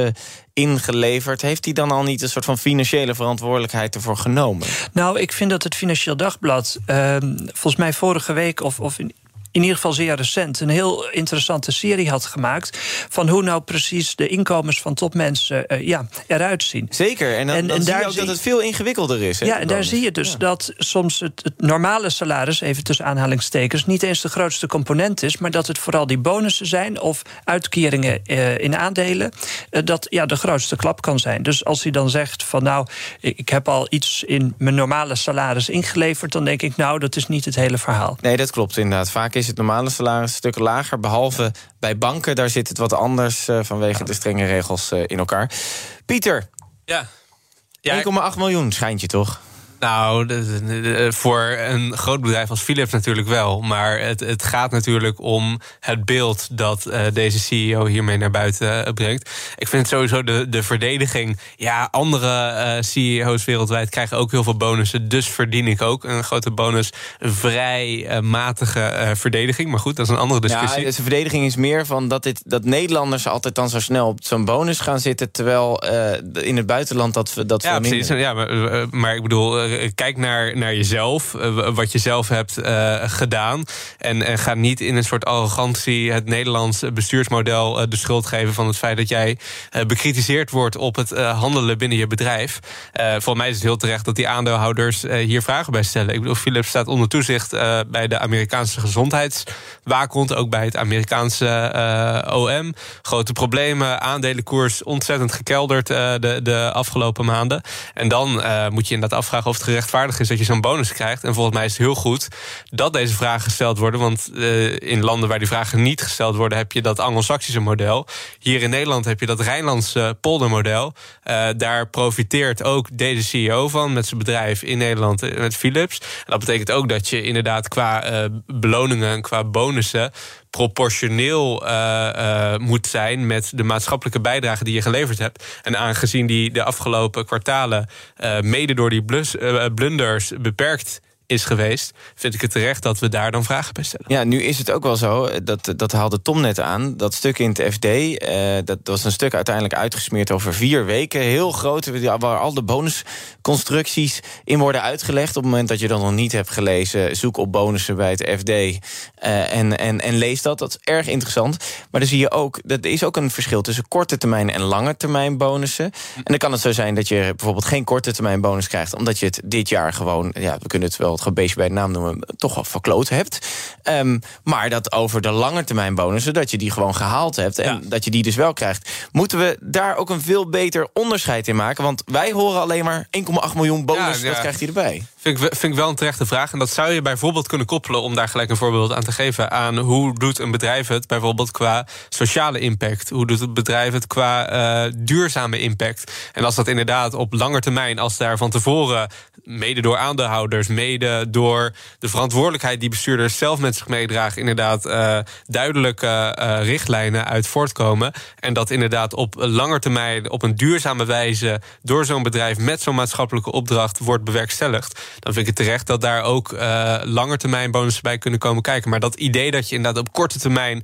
ingeleverd. Heeft hij dan al niet een soort van financiële verantwoordelijkheid ervoor genomen? Nou, ik vind dat het Financieel Dagblad ehm, volgens mij vorige week of, of in in ieder geval zeer recent een heel interessante serie had gemaakt. van hoe nou precies de inkomens van topmensen uh, ja, eruit zien. Zeker, en dan, en, dan en zie je ook dat het veel ingewikkelder is. Hè, ja, en daar zie je dus ja. dat soms het, het, normale salaris, even tussen aanhalingstekens, niet eens de grootste component is. maar dat het vooral die bonussen zijn of uitkeringen uh, in aandelen. Uh, dat ja, de grootste klap kan zijn. Dus als hij dan zegt van nou, ik, ik heb al iets in mijn normale salaris ingeleverd. dan denk ik nou, dat is niet het hele verhaal. Nee, dat klopt inderdaad. Vaak is is het normale salaris een stuk lager. Behalve bij banken, daar zit het wat anders uh, vanwege de strenge regels uh, in elkaar. Pieter, ja. ja 1,8 miljoen schijnt je toch? Nou, voor een groot bedrijf als Philips natuurlijk wel. Maar het, het gaat natuurlijk om het beeld dat uh, deze CEO hiermee naar buiten uh, brengt. Ik vind sowieso de, de verdediging. Ja, andere uh, CEO's wereldwijd krijgen ook heel veel bonussen. Dus verdien ik ook een grote bonus. Vrij matige verdediging. Maar goed, dat is een andere discussie. Ja, de verdediging is meer van dat, dit, dat Nederlanders altijd dan zo snel op zo'n bonus gaan zitten. Terwijl in het buitenland dat, dat ja, veel precies. Ja, maar, maar ik bedoel eh, kijk naar, naar jezelf, eh, wat je zelf hebt eh, gedaan. En, en ga niet in een soort arrogantie het Nederlands bestuursmodel eh, de schuld geven van het feit dat jij eh, bekritiseerd wordt op het eh, handelen binnen je bedrijf. Eh volgens mij is het heel terecht dat die aandeelhouders eh, hier vragen bij stellen. Ik bedoel, Philips staat onder toezicht eh, bij de Amerikaanse gezondheidswaakhond, ook bij het Amerikaanse eh, OM. Grote problemen, aandelenkoers ontzettend gekelderd eh, de, de afgelopen maanden. En dan eh, moet je inderdaad afvragen of gerechtvaardigd is dat je zo'n bonus krijgt. En volgens mij is het heel goed dat deze vragen gesteld worden. Want eh, in landen waar die vragen niet gesteld worden, heb je dat Anglo-Saxische model. Hier in Nederland heb je dat Rijnlandse poldermodel. Eh, daar profiteert ook deze CEO van met zijn bedrijf in Nederland, eh, met Philips. En dat betekent ook dat je inderdaad qua beloningen en qua bonussen proportioneel uh, uh, moet zijn met de maatschappelijke bijdrage die je geleverd hebt. En aangezien die de afgelopen kwartalen uh, mede door die blunders beperkt is geweest, vind ik het terecht dat we daar dan vragen bij stellen. Ja, nu is het ook wel zo, dat, dat haalde Tom net aan. Dat stuk in het FD, uh, dat was een stuk uiteindelijk uitgesmeerd over vier weken. Heel groot, waar al de bonusconstructies in worden uitgelegd. Op het moment dat je dat nog niet hebt gelezen, zoek op bonussen bij het FD. Uh, en, en, en lees dat. Dat is erg interessant. Maar dan zie je ook, dat is ook een verschil tussen korte termijn en lange termijn bonussen. En dan kan het zo zijn dat je bijvoorbeeld geen korte termijn bonus krijgt, omdat je het dit jaar gewoon, ja, we kunnen het wel beestje bij de naam noemen, toch wel verkloot hebt. Um, maar dat over de lange termijn bonussen, dat je die gewoon gehaald hebt en ja. dat je die dus wel krijgt. Moeten we daar ook een veel beter onderscheid in maken? Want wij horen alleen maar 1,8 miljoen bonus, ja, ja. dat krijgt hij erbij. Vind ik, vind ik wel een terechte vraag. En dat zou je bijvoorbeeld kunnen koppelen, om daar gelijk een voorbeeld aan te geven, aan hoe doet een bedrijf het bijvoorbeeld qua sociale impact? Hoe doet het bedrijf het qua uh, duurzame impact? En als dat inderdaad op lange termijn, als daar van tevoren, mede door aandeelhouders, mede door de verantwoordelijkheid die bestuurders zelf met zich meedragen, inderdaad uh, duidelijke uh, richtlijnen uit voortkomen. En dat inderdaad op lange termijn, op een duurzame wijze, door zo'n bedrijf met zo'n maatschappelijke opdracht wordt bewerkstelligd. Dan vind ik het terecht dat daar ook uh, langetermijn bonussen bij kunnen komen kijken. Maar dat idee dat je inderdaad op korte termijn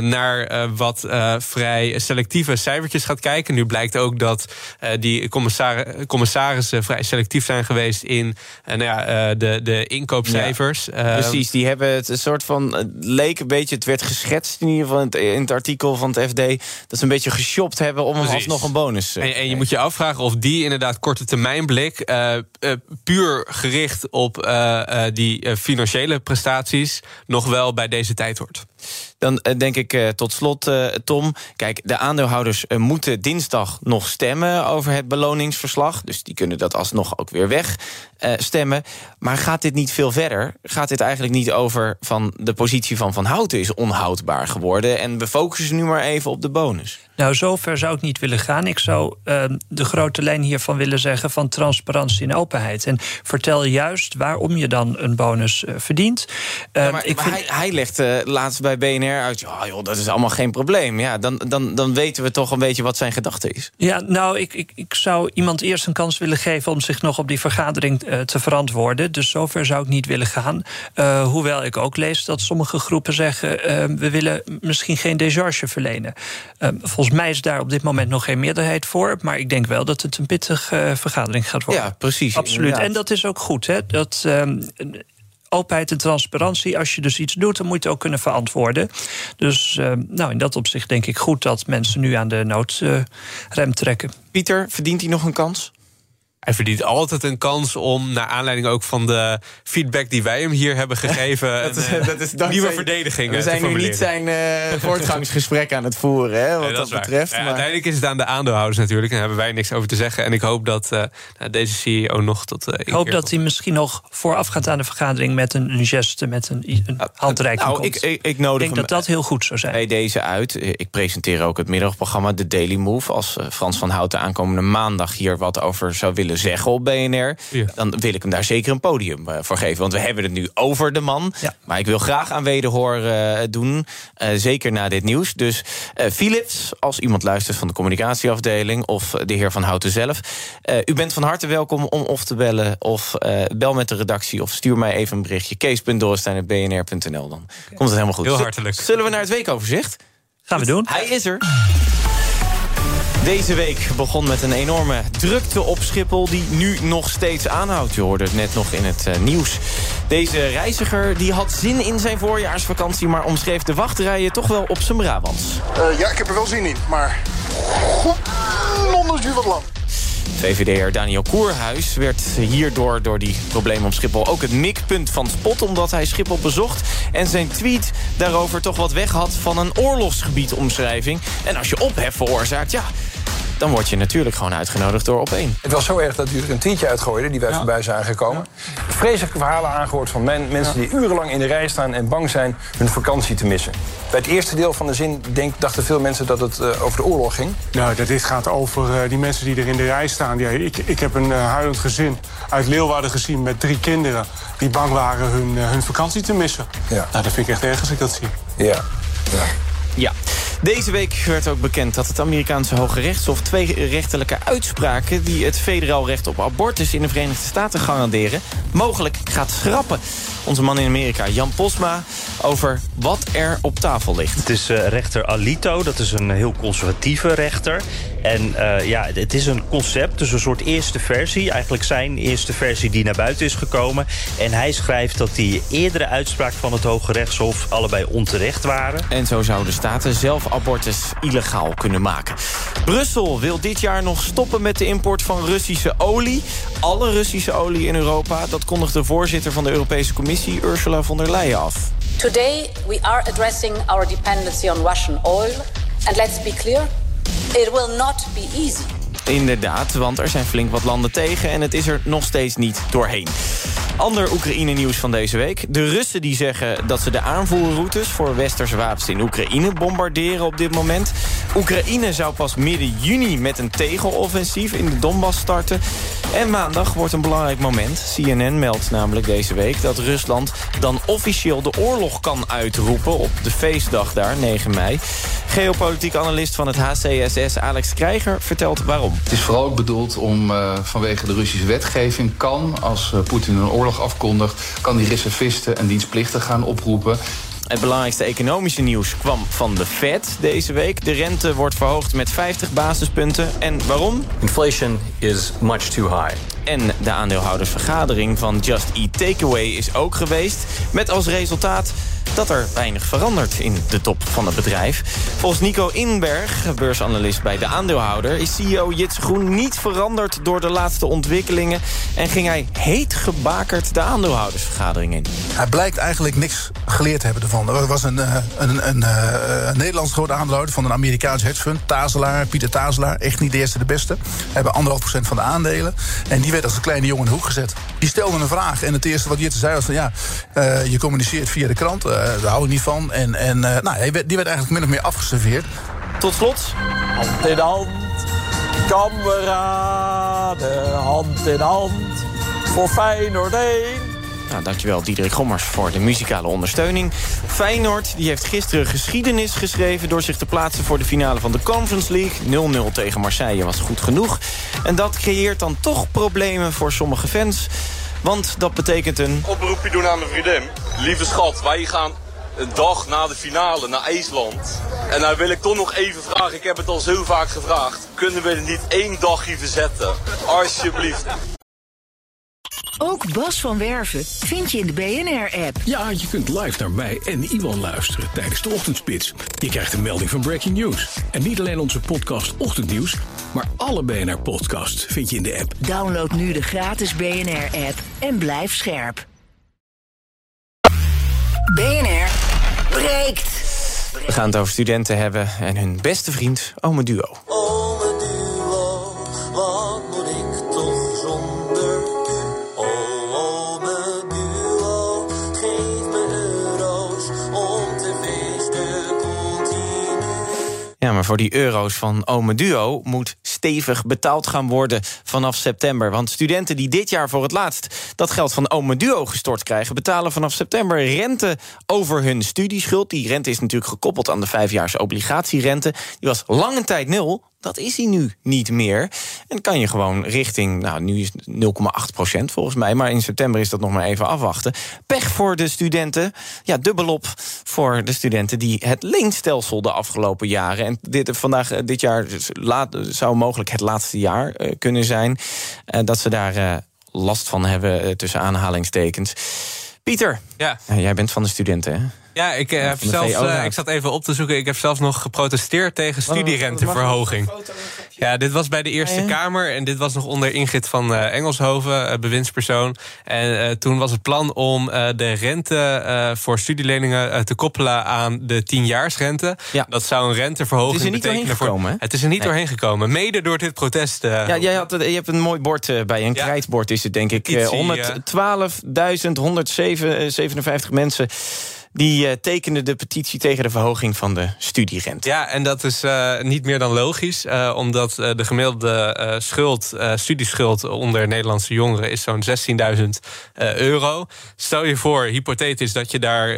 naar wat vrij selectieve cijfertjes gaat kijken. Nu blijkt ook dat die commissar commissarissen vrij selectief zijn geweest in nou ja, de, de inkoopcijfers. Ja, precies, die hebben het een soort van. Het leek een beetje, het werd geschetst in ieder geval in het, in het artikel van het FD. Dat ze een beetje geshopt hebben om precies. alsnog een bonus. En, en, je moet je afvragen of die inderdaad korte termijn blik puur gericht op uh, die financiële prestaties nog wel bij deze tijd hoort. Dan denk ik tot slot, Tom. Kijk, de aandeelhouders moeten dinsdag nog stemmen over het beloningsverslag. Dus die kunnen dat alsnog ook weer weg stemmen. Maar gaat dit niet veel verder? Gaat dit eigenlijk niet over van de positie van Van Houten is onhoudbaar geworden... en we focussen nu maar even op de bonus? Nou, zover zou ik niet willen gaan. Ik zou uh, de grote lijn hiervan willen zeggen van transparantie en openheid. En vertel juist waarom je dan een bonus uh, verdient. Uh, ja, maar, ik maar vind... hij, hij legt laatst bij BNR uit... Ja, joh, dat is allemaal geen probleem. Ja, dan, dan, dan weten we toch een beetje wat zijn gedachte is. Ja, nou, ik, ik, ik zou iemand eerst een kans willen geven... om zich nog op die vergadering te verantwoorden. Dus zover zou ik niet willen gaan. hoewel ik ook lees dat sommige groepen zeggen... we willen misschien geen décharge verlenen. volgens mij is daar op dit moment nog geen meerderheid voor. Maar ik denk wel dat het een pittige vergadering gaat worden. Ja, precies. Absoluut. Inderdaad. En dat is ook goed. Hè? Dat, um, openheid en transparantie. Als je dus iets doet, dan moet je het ook kunnen verantwoorden. Dus uh, nou, in dat opzicht denk ik goed dat mensen nu aan de noodrem trekken. Pieter, verdient hij nog een kans? Hij verdient altijd een kans om, naar aanleiding ook van de feedback die wij hem hier hebben gegeven, dat is, <laughs> een, dat is nieuwe zijn, verdedigingen. We zijn nu niet zijn uh, voortgangsgesprek aan het voeren, hè, wat nee, dat, dat betreft. Ja, maar... Uiteindelijk is het aan de aandeelhouders natuurlijk, en daar hebben wij niks over te zeggen. En ik hoop dat uh, deze CEO nog tot. Uh, ik hoop dat hij misschien nog voorafgaat aan de vergadering met een, een geste, met een, een handreiking. Nou, ik, ik, ik, nodig ik denk dat dat heel goed zou zijn. Bij deze uit. Ik presenteer ook het middagprogramma The Daily Move. Als Frans van Houten aankomende maandag hier wat over zou willen zeggen op BNR... Ja. dan wil ik hem daar zeker een podium uh, voor geven. Want we hebben het nu over de man. Ja. Maar ik wil graag aan wederhoor uh, doen. Uh, zeker na dit nieuws. Dus Philips, als iemand luistert van de communicatieafdeling... of de heer Van Houten zelf... u bent van harte welkom om of te bellen... of bel met de redactie of stuur mij even een berichtje. kees.dorstein.bnr.nl Dan okay. komt het helemaal goed. Heel hartelijk. Zullen we naar het weekoverzicht? Gaan we doen. Hij is er. Deze week begon met een enorme drukte op Schiphol... die nu nog steeds aanhoudt. Je hoorde het net nog in het uh, nieuws. Deze reiziger die had zin in zijn voorjaarsvakantie... maar omschreef de wachtrijen toch wel op zijn Brabants. Uh, ja, ik heb er wel zin in, maar... Londen is nu wat lang. VVD'er Daniel Koerhuis werd hierdoor door die problemen op Schiphol... ook het mikpunt van spot, omdat hij Schiphol bezocht... en zijn tweet daarover toch wat weg had van een oorlogsgebiedomschrijving. En als je ophef veroorzaakt, ja, dan word je natuurlijk gewoon uitgenodigd door op één. Het was zo erg dat u er een tweetje uitgooide die wij ja. voorbij zijn gekomen. Ja. Vreselijke verhalen aangehoord van men, mensen die urenlang in de rij staan... en bang zijn hun vakantie te missen. Bij het eerste deel van de zin denk, dachten veel mensen dat het uh, over de oorlog ging. Nou, dat dit gaat over uh, die mensen die er in de rij staan. Ja, ik, ik heb een uh, huilend gezin uit Leeuwarden gezien met drie kinderen... die bang waren hun, hun vakantie te missen. Ja. Nou, dat vind ik echt erg als ik dat zie. Ja. ja. Ja. Deze week werd ook bekend dat het Amerikaanse Hoge Rechtshof... twee rechterlijke uitspraken die het federaal recht op abortus... in de Verenigde Staten garanderen, mogelijk gaat schrappen. Onze man in Amerika, Jan Posma, over wat er op tafel ligt. Het is uh, rechter Alito, dat is een heel conservatieve rechter. En uh, ja, het is een concept, dus een soort eerste versie. Eigenlijk zijn eerste versie die naar buiten is gekomen. En hij schrijft dat die eerdere uitspraak van het Hoge Rechtshof... allebei onterecht waren. En zo zouden staten zelf abortus illegaal kunnen maken. Brussel wil dit jaar nog stoppen met de import van Russische olie. Alle Russische olie in Europa. Dat kondigde de voorzitter van de Europese Commissie, Ursula von der Leyen, af. Today we are addressing our dependency on Russian oil. And let's be clear, it will not be easy. Inderdaad, want er zijn flink wat landen tegen... en het is er nog steeds niet doorheen. Ander Oekraïne-nieuws van deze week. De Russen die zeggen dat ze de aanvoerroutes voor westerse wapens in Oekraïne bombarderen op dit moment. Oekraïne zou pas midden juni met een tegenoffensief in de Donbass starten. En maandag wordt een belangrijk moment. CNN meldt namelijk deze week dat Rusland dan officieel de oorlog kan uitroepen... op de feestdag daar, 9 mei. Geopolitiek analist van het HCSS, Alex Krijger, vertelt waarom. Het is vooral ook bedoeld om uh, vanwege de Russische wetgeving... kan, als uh, Poetin een oorlog afkondigt... kan die reservisten en dienstplichten gaan oproepen... Het belangrijkste economische nieuws kwam van de Fed deze week. De rente wordt verhoogd met 50 basispunten. En waarom? Inflation is much too high. En de aandeelhoudersvergadering van Just Eat Takeaway is ook geweest. Met als resultaat dat er weinig verandert in de top van het bedrijf. Volgens Nico Inberg, beursanalist bij de aandeelhouder... is CEO Jitse Groen niet veranderd door de laatste ontwikkelingen... en ging hij heet gebakerd de aandeelhoudersvergadering in. Hij blijkt eigenlijk niks geleerd te hebben ervan. Er was een, een, een, een, een Nederlands grote aandeelhouder van een Amerikaans hedgefund... Tazelaar, Pieter Tazelaar, echt niet de eerste de beste. Hebben anderhalf procent van de aandelen. En die werd als een kleine jongen in de hoek gezet. Die stelde een vraag en het eerste wat Jitse zei was van... ja, uh, je communiceert via de krant... Uh, daar hou ik niet van. En, en uh, nou, die werd, die werd eigenlijk min of meer afgeserveerd. Tot slot. Hand in hand, kameraden, hand in hand, voor Feyenoord 1. Nou, dankjewel Diederik Gommers voor de muzikale ondersteuning. Feyenoord die heeft gisteren geschiedenis geschreven... door zich te plaatsen voor de finale van de Conference League. 0-0 tegen Marseille was goed genoeg. En dat creëert dan toch problemen voor sommige fans... Want dat betekent een... Oproepje doen aan mijn vriendin. Lieve schat, wij gaan een dag na de finale naar IJsland. En nou wil ik toch nog even vragen, ik heb het al zo vaak gevraagd. Kunnen we er niet één dagje verzetten? Alsjeblieft. Ook Bas van Werven vind je in de BNR-app. Ja, je kunt live naar mij en Iwan luisteren tijdens de ochtendspits. Je krijgt een melding van Breaking News. En niet alleen onze podcast Ochtendnieuws, maar alle BNR-podcasts vind je in de app. Download nu de gratis BNR-app en blijf scherp. BNR breekt. We gaan het over studenten hebben en hun beste vriend, Ome Duo. Ome Duo, maar voor die euro's van Ome Duo moet stevig betaald gaan worden vanaf september. Want studenten die dit jaar voor het laatst dat geld van Ome Duo gestort krijgen... betalen vanaf september rente over hun studieschuld. Die rente is natuurlijk gekoppeld aan de vijfjaars obligatierente. Die was lange tijd nul, dat is hij nu niet meer. En kan je gewoon richting, nou, nu is het 0,8 procent volgens mij... maar in september is dat nog maar even afwachten. Pech voor de studenten, ja, dubbelop voor de studenten... die het leenstelsel de afgelopen jaren... en dit, vandaag, eh, dit jaar dus laat, zou mogelijk het laatste jaar eh, kunnen zijn... eh, dat ze daar last van hebben, tussen aanhalingstekens. Pieter, ja, jij bent van de studenten, hè? Ja, ik, eh, heb zelfs, eh, ik zat even op te zoeken. Ik heb zelfs nog geprotesteerd tegen Wat- studierenteverhoging. Ja, dit was bij de Eerste Ja, ja. Kamer. En dit was nog onder Ingrid van eh, Engelshoven, bewindspersoon. En eh, toen was het plan om eh, de rente eh, voor studieleningen te koppelen aan de tienjaarsrente. Ja. Dat zou een renteverhoging Het is er niet betekenen doorheen gekomen, voor. hè? Het is er niet Nee. doorheen gekomen. Mede door dit protest. Ja, jij had, het- je hebt een mooi bord bij je, een krijtbord is het denk ik. Eh, Petitie, 112.157 mensen die eh, tekenden de petitie tegen de verhoging van de studierente. Ja, en dat is eh, niet meer dan logisch. eh, omdat de gemiddelde schuld, studieschuld onder Nederlandse jongeren is zo'n 16.000 eh, euro. Stel je voor, hypothetisch, dat je daar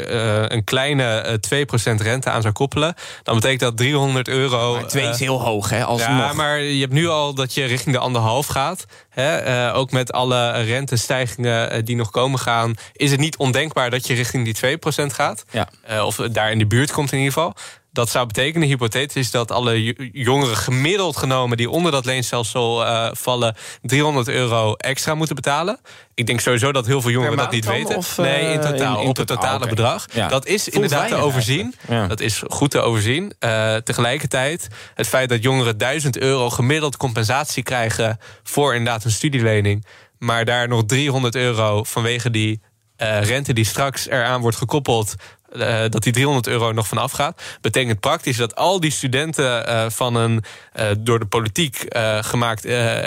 een kleine eh 2% rente aan zou koppelen. Dan betekent dat 300 euro. Maar twee is heel hoog, hè? Alsnog. ja, maar je hebt nu al dat je richting de anderhalf gaat. Hè? ook met alle rentestijgingen die nog komen gaan... is het niet ondenkbaar dat je richting die 2% gaat. Ja. Eh, of daar in de buurt komt in ieder geval. Dat zou betekenen, hypothetisch, dat alle jo- jongeren gemiddeld genomen... die onder dat leenstelsel eh, vallen, 300 euro extra moeten betalen. Ik denk sowieso dat heel veel jongeren dat niet weten. of, nee, in eh, totaal, in- in op het totaal, totale bedrag. Ja. Dat is Voelt inderdaad te overzien. Ja. Dat is goed te overzien. Tegelijkertijd, het feit dat jongeren 1000 euro gemiddeld compensatie krijgen... voor inderdaad een studielening... maar daar nog 300 euro vanwege die eh, rente die straks eraan wordt gekoppeld... eh, dat die 300 euro nog vanaf gaat. Betekent praktisch dat al die studenten eh, van een door de politiek gemaakt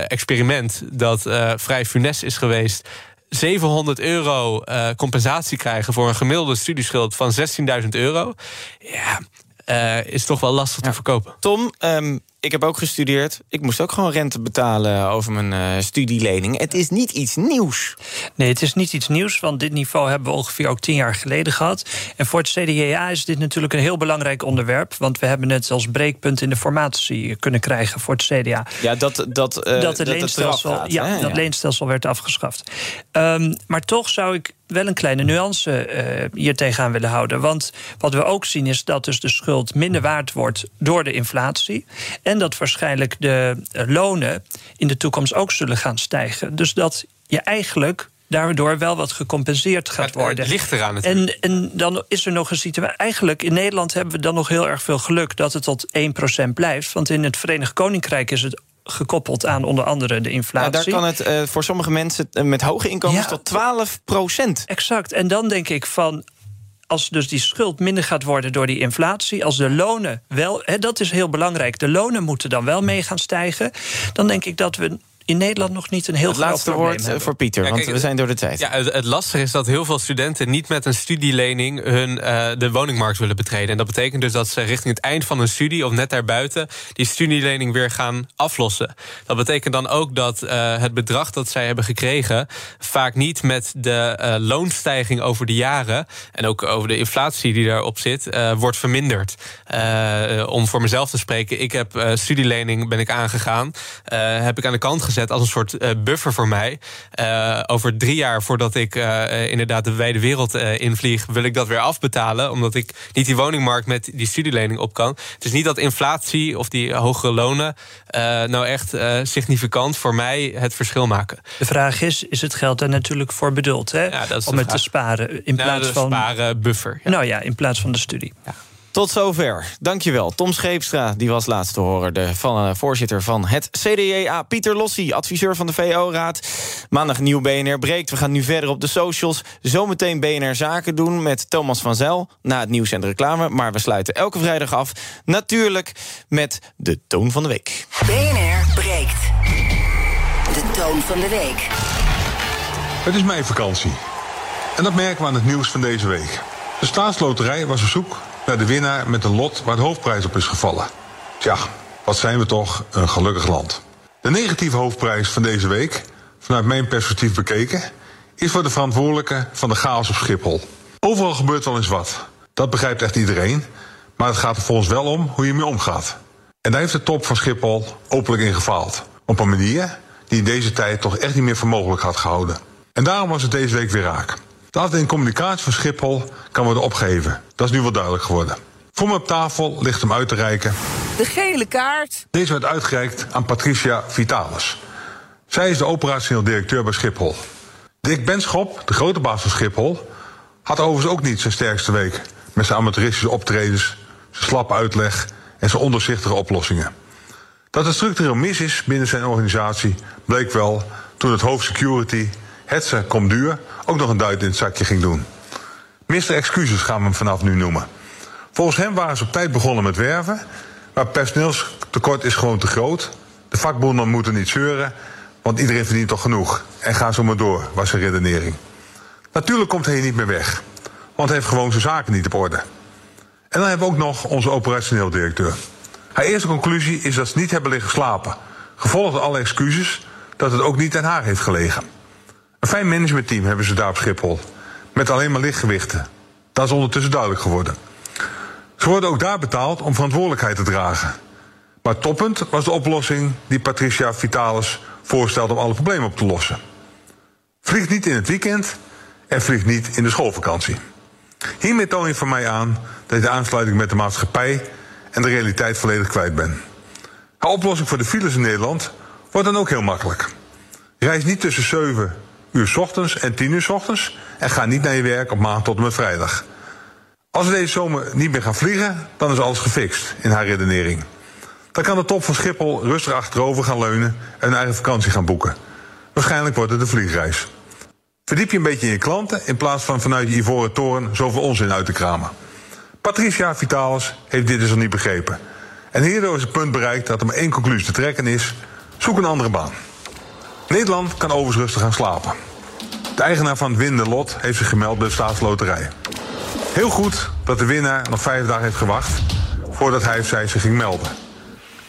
experiment... dat vrij funest is geweest... 700 euro compensatie krijgen voor een gemiddelde studieschuld van 16.000 euro. Ja, is toch wel lastig te verkopen. Tom, ehm, ik heb ook gestudeerd. Ik moest ook gewoon rente betalen over mijn eh, studielening. Het is niet iets nieuws. Nee, het is niet iets nieuws, want dit niveau hebben we ongeveer ook tien jaar geleden gehad. En voor het CDA is dit natuurlijk een heel belangrijk onderwerp, want we hebben het als breekpunt in de formatie kunnen krijgen voor het CDA. Ja, dat, dat, eh, dat dat het leenstelsel, gaat, ja, dat leenstelsel werd afgeschaft. Ehm, maar toch zou ik wel een kleine nuance eh, hier tegenaan willen houden. Want wat we ook zien is dat dus de schuld minder waard wordt door de inflatie. En dat waarschijnlijk de eh, lonen in de toekomst ook zullen gaan stijgen. Dus dat je eigenlijk daardoor wel wat gecompenseerd gaat worden. Het ligt eraan natuurlijk. En, en dan is er nog een situatie. Eigenlijk in Nederland hebben we dan nog heel erg veel geluk dat het tot 1% blijft. Want in het Verenigd Koninkrijk is het gekoppeld aan onder andere de Ja, inflatie. daar kan het eh, voor sommige mensen eh, met hoge inkomens Ja. tot 12 procent. Exact. En dan denk ik van. Als dus die schuld minder gaat worden door die inflatie, als de lonen wel, hè, dat is heel belangrijk, de lonen moeten dan wel mee gaan stijgen, dan denk ik dat we in Nederland nog niet een heel Het groot laatste probleem woord eh, hebben. voor Pieter, Ja, want kijk, we zijn door de tijd. Ja, het, het lastige is dat heel veel studenten niet met een studielening hun, eh, de woningmarkt willen betreden. En dat betekent dus dat ze richting het eind van hun studie of net daarbuiten die studielening weer gaan aflossen. Dat betekent dan ook dat eh, het bedrag dat zij hebben gekregen vaak niet met de eh, loonstijging over de jaren en ook over de inflatie die daarop zit, eh, wordt verminderd. Eh, om voor mezelf te spreken, ik heb eh, studielening ben ik aangegaan, eh, heb ik aan de kant gezet als een soort eh, buffer voor mij. Eh, over drie jaar voordat ik eh, inderdaad de wijde wereld invlieg, wil ik dat weer afbetalen. Omdat ik niet die woningmarkt met die studielening op kan. Het is niet dat inflatie of die hogere lonen nou echt significant voor mij het verschil maken. De vraag is, is het geld daar natuurlijk voor bedoeld, hè? Ja, om het te sparen in Nou, plaats van sparen buffer. Nou ja, in plaats van de studie. Tot zover. Dankjewel. Tom Scheepstra, die was laatst te horen. De van, eh, voorzitter van het CDA. Pieter Lossi, adviseur van de VO-raad. Maandag nieuw BNR breekt. We gaan nu verder op de socials. Zometeen BNR Zaken doen met Thomas van Zel. Na het nieuws en de reclame. Maar we sluiten elke vrijdag af. Natuurlijk met de toon van de week. BNR breekt. De toon van de week. Het is meivakantie. En dat merken we aan het nieuws van deze week. De staatsloterij was op zoek naar de winnaar met een lot waar de hoofdprijs op is gevallen. Tja, wat zijn we toch een gelukkig land. De negatieve hoofdprijs van deze week, vanuit mijn perspectief bekeken, is voor de verantwoordelijke van de chaos op Schiphol. Overal gebeurt wel eens wat. Dat begrijpt echt iedereen. Maar het gaat er voor ons wel om hoe je ermee omgaat. En daar heeft de top van Schiphol openlijk in gefaald. Op een manier die in deze tijd toch echt niet meer voor mogelijk had gehouden. En daarom was het deze week weer raak. De afdeling communicatie van Schiphol kan worden opgeheven. Dat is nu wel duidelijk geworden. Voor me op tafel ligt hem uit te reiken. De gele kaart. Deze werd uitgereikt aan Patricia Vitalis. Zij is de operationeel directeur bij Schiphol. Dick Benschop, de grote baas van Schiphol, had overigens ook niet zijn sterkste week. Met zijn amateuristische optredens, zijn slappe uitleg en zijn ondoorzichtige oplossingen. Dat het structureel mis is binnen zijn organisatie bleek wel toen het hoofd security, Hetze Comduur, ook nog een duit in het zakje ging doen. Mister Excuses gaan we hem vanaf nu noemen. Volgens hem waren ze op tijd begonnen met werven, maar personeelstekort is gewoon te groot. De vakbonden moeten niet zeuren, want iedereen verdient toch genoeg. En ga zo maar door, was zijn redenering. Natuurlijk komt hij hier niet meer weg, want hij heeft gewoon zijn zaken niet op orde. En dan hebben we ook nog onze operationeel directeur. Haar eerste conclusie is dat ze niet hebben liggen slapen. Gevolgd alle excuses dat het ook niet aan haar heeft gelegen. Een fijn managementteam hebben ze daar op Schiphol. Met alleen maar lichtgewichten. Dat is ondertussen duidelijk geworden. Ze worden ook daar betaald om verantwoordelijkheid te dragen. Maar toppend was de oplossing die Patricia Vitalis voorstelde om alle problemen op te lossen. Vlieg niet in het weekend en vlieg niet in de schoolvakantie. Hiermee toon je van mij aan dat je de aansluiting met de maatschappij en de realiteit volledig kwijt bent. Haar oplossing voor de files in Nederland wordt dan ook heel makkelijk. Reis niet tussen 7 uur ochtends en 10 uur ochtends en ga niet naar je werk op maandag tot en met vrijdag. Als we deze zomer niet meer gaan vliegen, dan is alles gefixt in haar redenering. Dan kan de top van Schiphol rustig achterover gaan leunen en een eigen vakantie gaan boeken. Waarschijnlijk wordt het een vliegreis. Verdiep je een beetje in je klanten in plaats van vanuit je ivoren toren zoveel onzin uit te kramen. Patricia Vitalis heeft dit dus nog niet begrepen. En hierdoor is het punt bereikt dat er maar één conclusie te trekken is: zoek een andere baan. Nederland kan overigens rustig gaan slapen. De eigenaar van het winnende lot heeft zich gemeld bij de staatsloterij. Heel goed dat de winnaar nog vijf dagen heeft gewacht voordat hij of zij zich ging melden.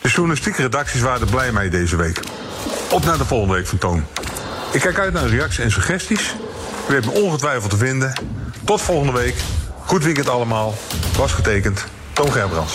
De journalistieke redacties waren blij mee deze week. Op naar de volgende week van Toon. Ik kijk uit naar reacties en suggesties. U weet me ongetwijfeld te vinden. Tot volgende week. Goed weekend allemaal. Was getekend. Toon Gerbrands.